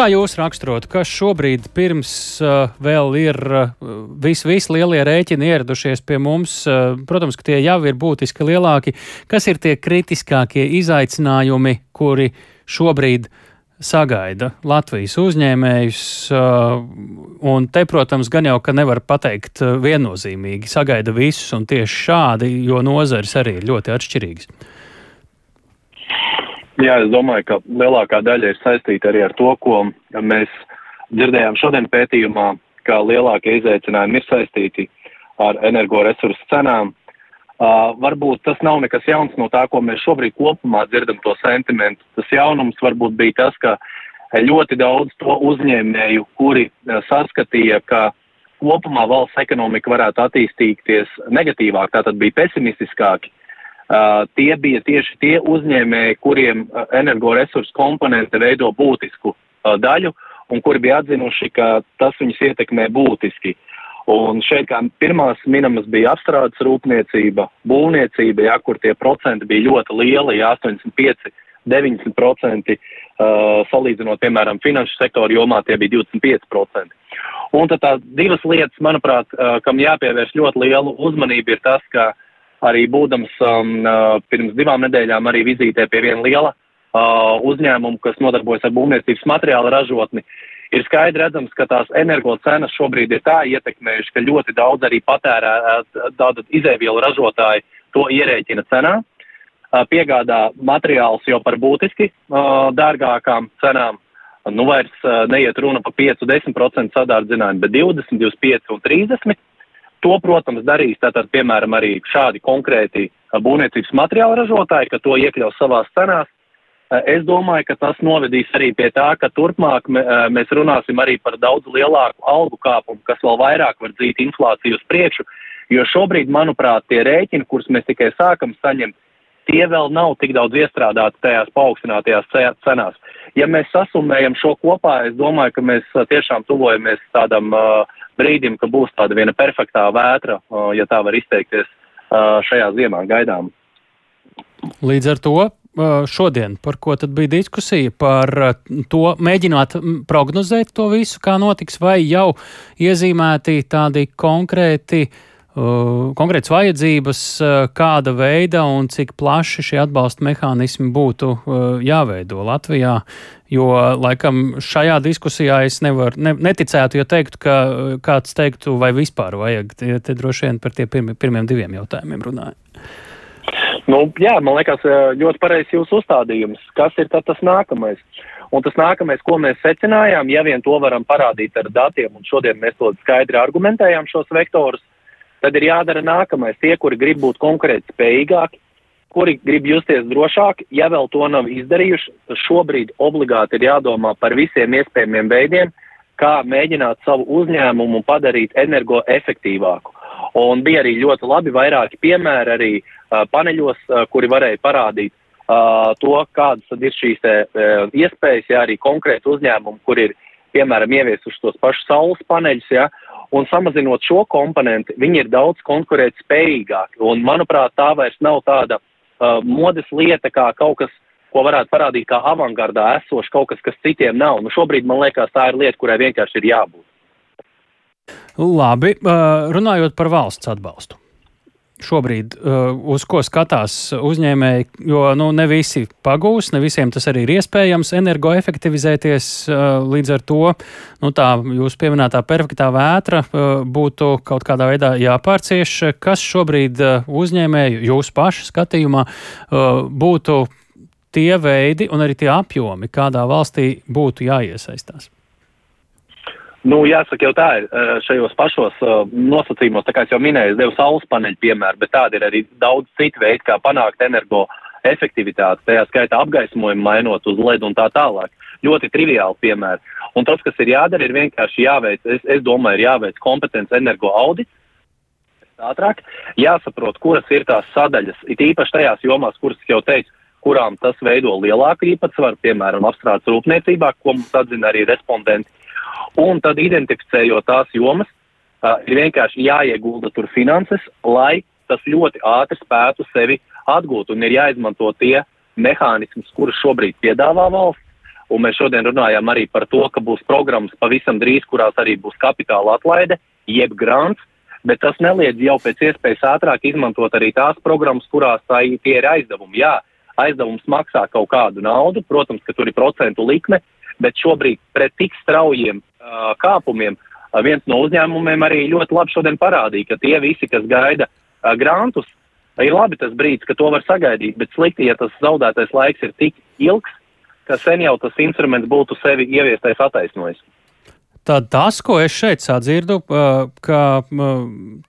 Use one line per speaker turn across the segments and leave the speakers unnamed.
kā jūs raksturotu, kas šobrīd pirms uh, vēl ir uh, vis lielie rēķini ieradušies pie mums? Uh, protams, ka tie jau ir būtiski lielāki. Kas ir tie kritiskākie izaicinājumi, kuri šobrīd sagaida Latvijas uzņēmējus? Uh, un te, protams, gan jau, ka nevar pateikt uh, viennozīmīgi, sagaida visus un tieši šādi, jo nozares arī ir ļoti atšķirīgas.
Jā, es domāju, ka lielākā daļa ir saistīta arī ar to, ko mēs dzirdējām šodien pētījumā, ka lielākie izaicinājumi ir saistīti ar energoresursu cenām. Uh, varbūt tas nav nekas jauns no tā, ko mēs šobrīd kopumā dzirdam to sentimentu. Tas jaunums varbūt bija tas, ka ļoti daudz to uzņēmēju, kuri saskatīja, ka kopumā valsts ekonomika varētu attīstīties negatīvāk, tātad bija pesimistiskāki, tie bija tieši tie uzņēmēji, kuriem uh, energoresursu komponente veido būtisku uh, daļu un kuri bija atzinuši, ka tas viņus ietekmē būtiski. Un šeit kā pirmās minamas bija apstrādes rūpniecība, būvniecība, ja, kur tie procenti bija ļoti lieli, ja 85, 90%, uh, salīdzinot, piemēram, finanšu sektoru jomā tie bija 25%. Un tad tās divas lietas, manuprāt, uh, kam jāpievērš ļoti lielu uzmanību, ir tas, ka uh, arī būdams um, uh, pirms divām nedēļām arī vizītē pie viena liela uh, uzņēmuma, kas nodarbojas ar būvniecības materiālu ražotni. Ir skaidri redzams, ka tās energo cenas šobrīd ir tā ietekmējušas, ka ļoti daudz arī patērē tātad izēvielu ražotāji to ierēķina cenā, uh, piegādā materiālus jau par būtiski uh, dārgākām cenām. Nu, vairs uh, neiet runa par 5-10% sadārdzinājumu, bet 20, 25 un 30. To, protams, darīs tātad, piemēram, arī šādi konkrēti būvniecības materiāla ražotāji, ka to iekļaus savās cenās. Es domāju, ka tas novedīs arī pie tā, ka turpmāk mēs runāsim arī par daudz lielāku algu kāpumu, kas vēl vairāk var dzīt inflāciju uz priekšu, jo šobrīd, manuprāt, tie rēķini, kurus mēs tikai sākam saņemt, tie vēl nav tik daudz iestrādāti tajās paaugstinātajās cenās. Ja mēs sasumējam šo kopā, es domāju, ka mēs tiešām tuvojamies tādam uh, brīdim, ka būs tāda viena perfektā vētra, ja tā var izteikties, šajā ziemā gaidām.
Līdz ar to šodien, par ko tad bija diskusija, par to mēģināt prognozēt to visu, kā notiks, vai jau iezīmēti tādi konkrēti uh, konkrētas vajadzības, uh, kāda veida un cik plaši šie atbalsta mehānismi būtu uh, jāveido Latvijā. Jo, laikam, šajā diskusijā es nevaru, ne, neticētu, ja teiktu, ka kāds teiktu, vai vispār vajag. Te, te droši vien par tiem pirmi, pirmiem diviem jautājumiem runāju.
Nu, jā, man liekas, ļoti pareizs jūsu uzstādījums. Kas ir tas nākamais? Un tas nākamais, ko mēs secinājām, ja vien to varam parādīt ar datiem, un šodien mēs to skaidri argumentējām šos vektorus, tad ir jādara nākamais. Tie, kuri grib būt konkurēt spējīgāki, kuri grib justies drošāk, ja vēl to nav izdarījuši, šobrīd obligāti ir jādomā par visiem iespējamiem veidiem, kā mēģināt savu uzņēmumu padarīt energoefektīvāku. Un bija arī ļoti labi vairāki piemēri arī uh, paneļos, uh, kuri varēja parādīt uh, to, kādas tad ir šīs te, uh, iespējas, ja arī konkrēti uzņēmumi, kur ir, piemēram, ieviesuši tos pašus saules paneļus, ja, un samazinot šo komponentu, viņi ir daudz konkurēt spējīgāki. Un, manuprāt, tā vairs nav tāda uh, modes lieta kā kaut kas, ko varētu parādīt kā avangardā esošs, kaut kas, kas citiem nav. Nu, šobrīd man liekas, tā ir lieta, kurai vienkārši ir jābūt.
Labi, uh, runājot par valsts atbalstu šobrīd, uh, uz ko skatās uzņēmēji, jo nu, ne visi pagūs, ne visiem tas arī ir iespējams energoefektivizēties. Uh, līdz ar to nu, tā jūsu pieminētā perfektā vētra uh, būtu kaut kādā veidā jāpārcieš. Kas šobrīd uzņēmēju jūsu pašu skatījumā būtu tie veidi un arī tie apjomi, kādā valstī būtu jāiesaistās?
Nu, jāsaka, jau tā ir šajos pašos nosacījumos, tā kā es jau minēju, es devu saules paneļu piemēru, bet tādi ir arī daudz citu veidu, kā panākt energo efektivitāti, tajā skaitā apgaismojumu mainot uz LED un tā tālāk. Ļoti triviāli piemēri. Un tas, kas ir jādara, ir vienkārši jāveic, es, es domāju, ir jāveic kompetence energo audits, ātrāk, jāsaprot, kuras ir tās sadaļas, it īpaši tajās jomās, kuras jau teicu, kurām tas veido lielāku īpatsvaru, piemēram, apstrādes rūpniecībā, ko mums atzina arī respondenti Un tad identificējot tās jomas, ir vienkārši jāiegulda tur finanses, lai tas ļoti ātri spētu sevi atgūt. Un ir jāizmanto tie mehānismi, kurus šobrīd piedāvā valsts, un mēs šodien runājām arī par to, ka būs programmas pavisam drīz, kurās arī būs kapitāla atlaide, jeb grants, bet tas neliedz jau pēc iespējas ātrāk izmantot arī tās programmas, kurās tā, tie ir aizdevumi. Jā, aizdevums maksā kaut kādu naudu, protams, ka tur ir procentu likme, bet šobrīd pret tik straujiem uh, kāpumiem uh, viens no uzņēmumiem arī ļoti labi šodien parādīja, ka tie visi, kas gaida uh, grantus, ir labi tas brīdis, ka to var sagaidīt, bet slikti, ja tas zaudētais laiks ir tik ilgs, ka sen jau tas instruments būtu sevi ieviestais attaisnojis.
Tad tas, ko es šeit sadzirdu, ka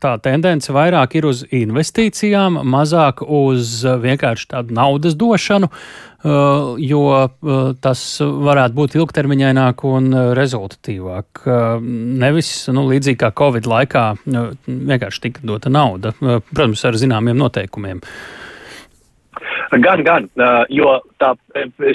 tā tendence vairāk ir uz investīcijām, mazāk uz vienkārši tādu naudas došanu, jo tas varētu būt ilgtermiņaināk un rezultatīvāk. Nevis nu, līdzīgi kā Covid laikā vienkārši tika dota nauda, protams, ar zināmiem noteikumiem.
Gan, gan, jo tā,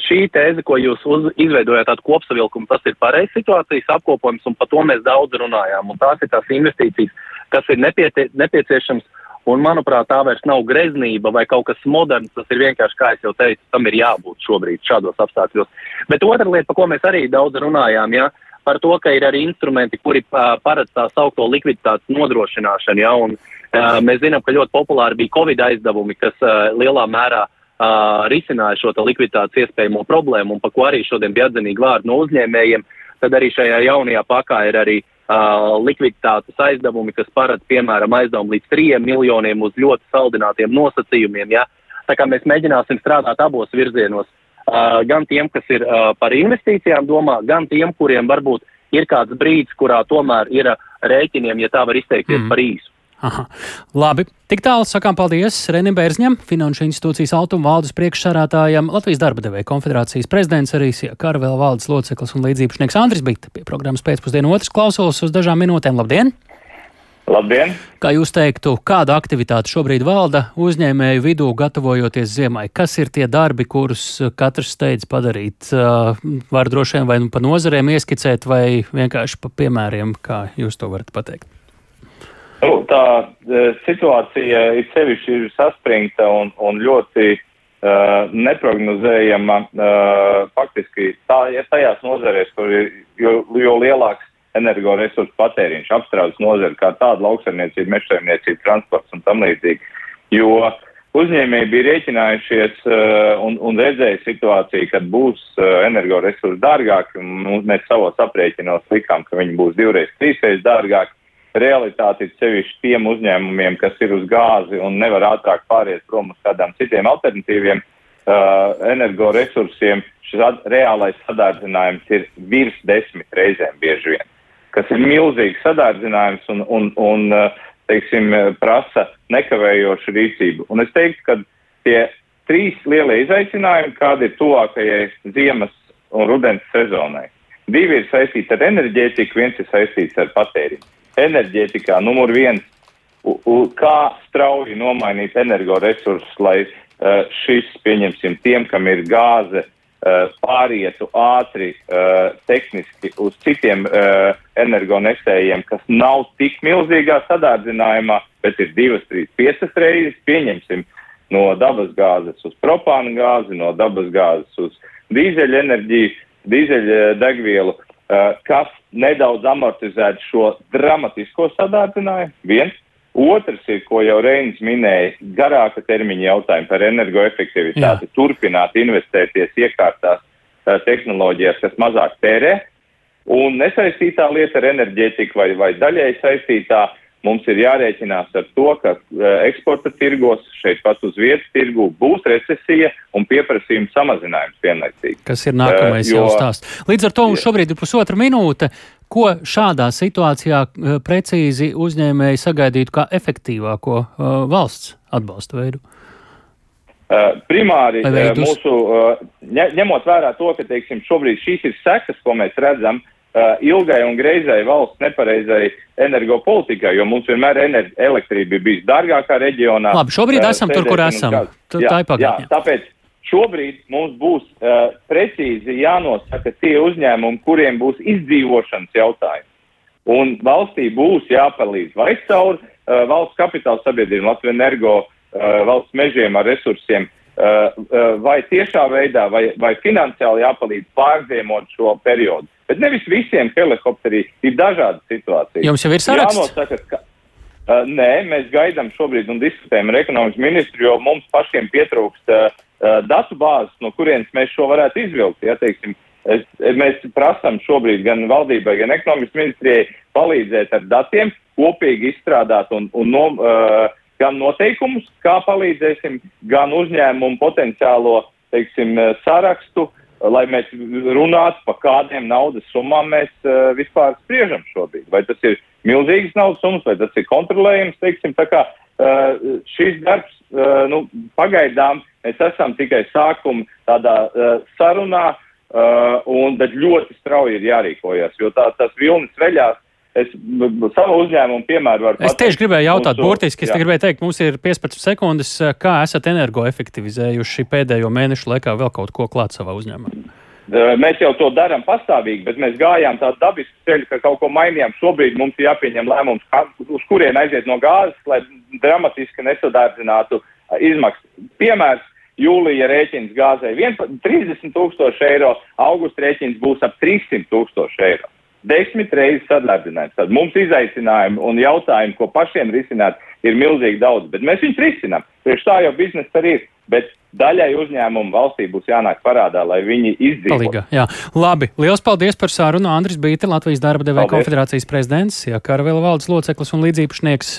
šī tēze, ko jūs uz, izveidojāt tādu kopsavilkumu, tas ir pareizs situācijas apkopojums, un par to mēs daudz runājām. Un tās ir tās investīcijas, kas ir nepie, nepieciešams, un manuprāt, tā vairs nav greznība vai kaut kas moderns, tas ir vienkārši, kā jau teicu, tam ir jābūt šobrīd šādos apstākļos. Bet otra lieta, par ko mēs arī daudz runājām, ja, par to, ka ir arī instrumenti, kuri paredz tā saukto likviditātes nodrošināšanu, ja, un uh, mēs zinām, ka ļoti populāri bija Covid aizdevumi, kas uh, lielā mērā uh, risināja šo likviditātes iespējamo problēmu un par ko arī šodien bija atzinīgi vārdi no uzņēmējiem, tad arī šajā jaunajā pakā ir arī uh, likviditātes aizdevumi, kas paredz, piemēram, aizdevumu līdz 3 miljoniem uz ļoti saldinātiem nosacījumiem. Ja? Tā kā mēs mēģināsim strādāt abos virzienos, uh, gan tiem, kas ir uh, par investīcijām domā, gan tiem, kuriem varbūt ir kāds brīdis, kurā tomēr ir uh, rēķiniem, ja tā var izteikties, mm. par īsu.
Aha. Labi, tik tālu sakām paldies Renim Bērzņam, Finanšu institūcijas altuma valdes priekšsārātājam, Latvijas darba devēja konfederācijas prezidents, arī Karvēla valdes loceklis un līdzīpašnieks Andris Bikta pie programmas pēcpusdienu otrs klausulas uz dažām minūtēm. Labdien!
Labdien!
Kā jūs teiktu, kāda aktivitāte šobrīd valda uzņēmēju vidū, gatavojoties ziemai? Kas ir tie darbi, kurus katrs steidz padarīt? Var droši vien vai nu pa nozarēm ieskicēt, vai vienkārši pa piemēriem, kā jūs to varat pateikt?
Nu, tā e, situācija ir sevišķi ir saspringta un, un ļoti uh, neprognozējama. Uh, faktiski tā, ja tajās nozarēs, kur ir jo, jo lielāks energoresursu patēriņš, apstrādes nozara kā tāda lauksaimniecība, mežsaimniecība, transports un tam līdzīgi. Jo uzņēmēji bija rēķinājušies uh, un, un redzēja situāciju, kad būs uh, energoresursi dārgāki, un mēs savos aprēķinos likām, ka viņi būs divreiz, trīsreiz dārgāki realitāti ir sevišķi tiem uzņēmumiem, kas ir uz gāzi un nevar ātrāk pāriet prom uz kādām citiem alternatīviem uh, energoresursiem. Šis ad, reālais sadārdzinājums ir virs desmit reizēm bieži vien, kas ir milzīgs sadārdzinājums un, un, un uh, teiksim, prasa nekavējošu rīcību. Un es teiktu, ka tie trīs lielie izaicinājumi, kādi ir tuvākajai ziemas un rudens sezonai. Divi ir saistīti ar enerģētiku, viens ir saistīts ar patēriņu enerģētikā numur viens, u, u, kā strauji nomainīt energoresursus, lai uh, šis, pieņemsim, tiem, kam ir gāze, uh, pārietu ātri uh, tehniski uz citiem uh, energonesējiem, kas nav tik milzīgā sadārdzinājumā, bet ir divas, trīs, piecas reizes, pieņemsim, no dabas gāzes uz propāna gāzi, no dabas gāzes uz dīzeļa enerģiju, dīzeļa degvielu, uh, kas nedaudz amortizēt šo dramatisko sadārdzinājumu. Viens. Otrs ir, ko jau Reinis minēja, garāka termiņa jautājumi par energoefektivitāti. Jā. Turpināt investēties iekārtās tehnoloģijās, kas mazāk tērē. Un nesaistītā lieta ar enerģētiku vai, vai daļai saistītā uh, mums ir jārēķinās ar to, ka uh, eksporta tirgos, šeit pat uz vietas tirgu, būs recesija un pieprasījuma samazinājums vienlaicīgi.
Kas ir nākamais uh, jo, jau stāsts. Līdz ar to mums šobrīd ir pusotra minūte. Ko šādā situācijā uh, precīzi uzņēmēji sagaidītu kā efektīvāko uh, valsts atbalsta veidu?
Uh, primāri uh, mūsu, uh, ņemot vērā to, ka, teiksim, šobrīd šīs ir sekas, ko mēs redzam, uh, ilgai un greizai valsts nepareizai energopolitikai, jo mums vienmēr elektrība bijusi dārgākā reģionā.
Labi, šobrīd uh, esam tur, kur esam. Tā
ir pagātnē. Tāpēc šobrīd mums būs uh, precīzi jānosaka tie uzņēmumi, kuriem būs izdzīvošanas jautājumi. Un valstī būs jāpalīdz vai caur uh, valsts kapitāla sabiedrību, Latvijas energo, uh, valsts mežiem ar resursiem, vai tiešā veidā, vai, vai finansiāli jāpalīdz pārziemot šo periodu. Bet nevis visiem helikopterī ir dažādas situācijas.
Jums jau ir saraksts?
Jānosaka, ka, uh, nē, mēs gaidām šobrīd un diskutējam ar ekonomikas ministru, jo mums pašiem pietrūkst uh, datu bāzes, no kurienes mēs šo varētu izvilkt. Ja, teiksim, es, mēs prasām šobrīd gan valdībai, gan ekonomikas ministrijai palīdzēt ar datiem, kopīgi izstrādāt un, un no, uh, gan noteikumus, kā palīdzēsim, gan uzņēmumu potenciālo teiksim, sarakstu, lai mēs runātu, pa kādiem naudas summām mēs uh, vispār spriežam šobrīd. Vai tas ir milzīgas naudas summas, vai tas ir kontrolējams, teiksim, tā kā uh, šis darbs, uh, nu, pagaidām mēs esam tikai sākuma tādā uh, sarunā, uh, un, bet ļoti strauji ir jārīkojas, jo tā, tas vilnis veļās Es savu uzņēmumu piemēru varu.
Es tieši gribēju jautāt, mūsu, burtiski, es te gribēju teikt, mums ir 15 sekundes, kā esat energoefektivizējuši pēdējo mēnešu laikā vēl kaut ko klāt savā uzņēmumā?
Mēs jau to darām pastāvīgi, bet mēs gājām tādu dabisku ceļu, ka kaut ko mainījām. Šobrīd mums ir jāpieņem lēmums, uz kurien aiziet no gāzes, lai dramatiski nesadārdzinātu izmaksas. Piemērs, jūlija rēķins gāzei 30 tūkstoši eiro, augusta rēķins būs ap 300 tūkstoši eiro desmit reizes sadarbināts. Tad mums izaicinājumi un jautājumi, ko pašiem risināt, ir milzīgi daudz, bet mēs viņus risinām. Priekš tā jau biznesa arī ir. Bet daļai uzņēmumu valstī būs jānāk parādā, lai viņi izdzīvotu.
Labi, liels paldies par sarunu. Andris Bīte, Latvijas darba devēja konfederācijas prezidents, ja Karavela valdes loceklis un līdzīpašnieks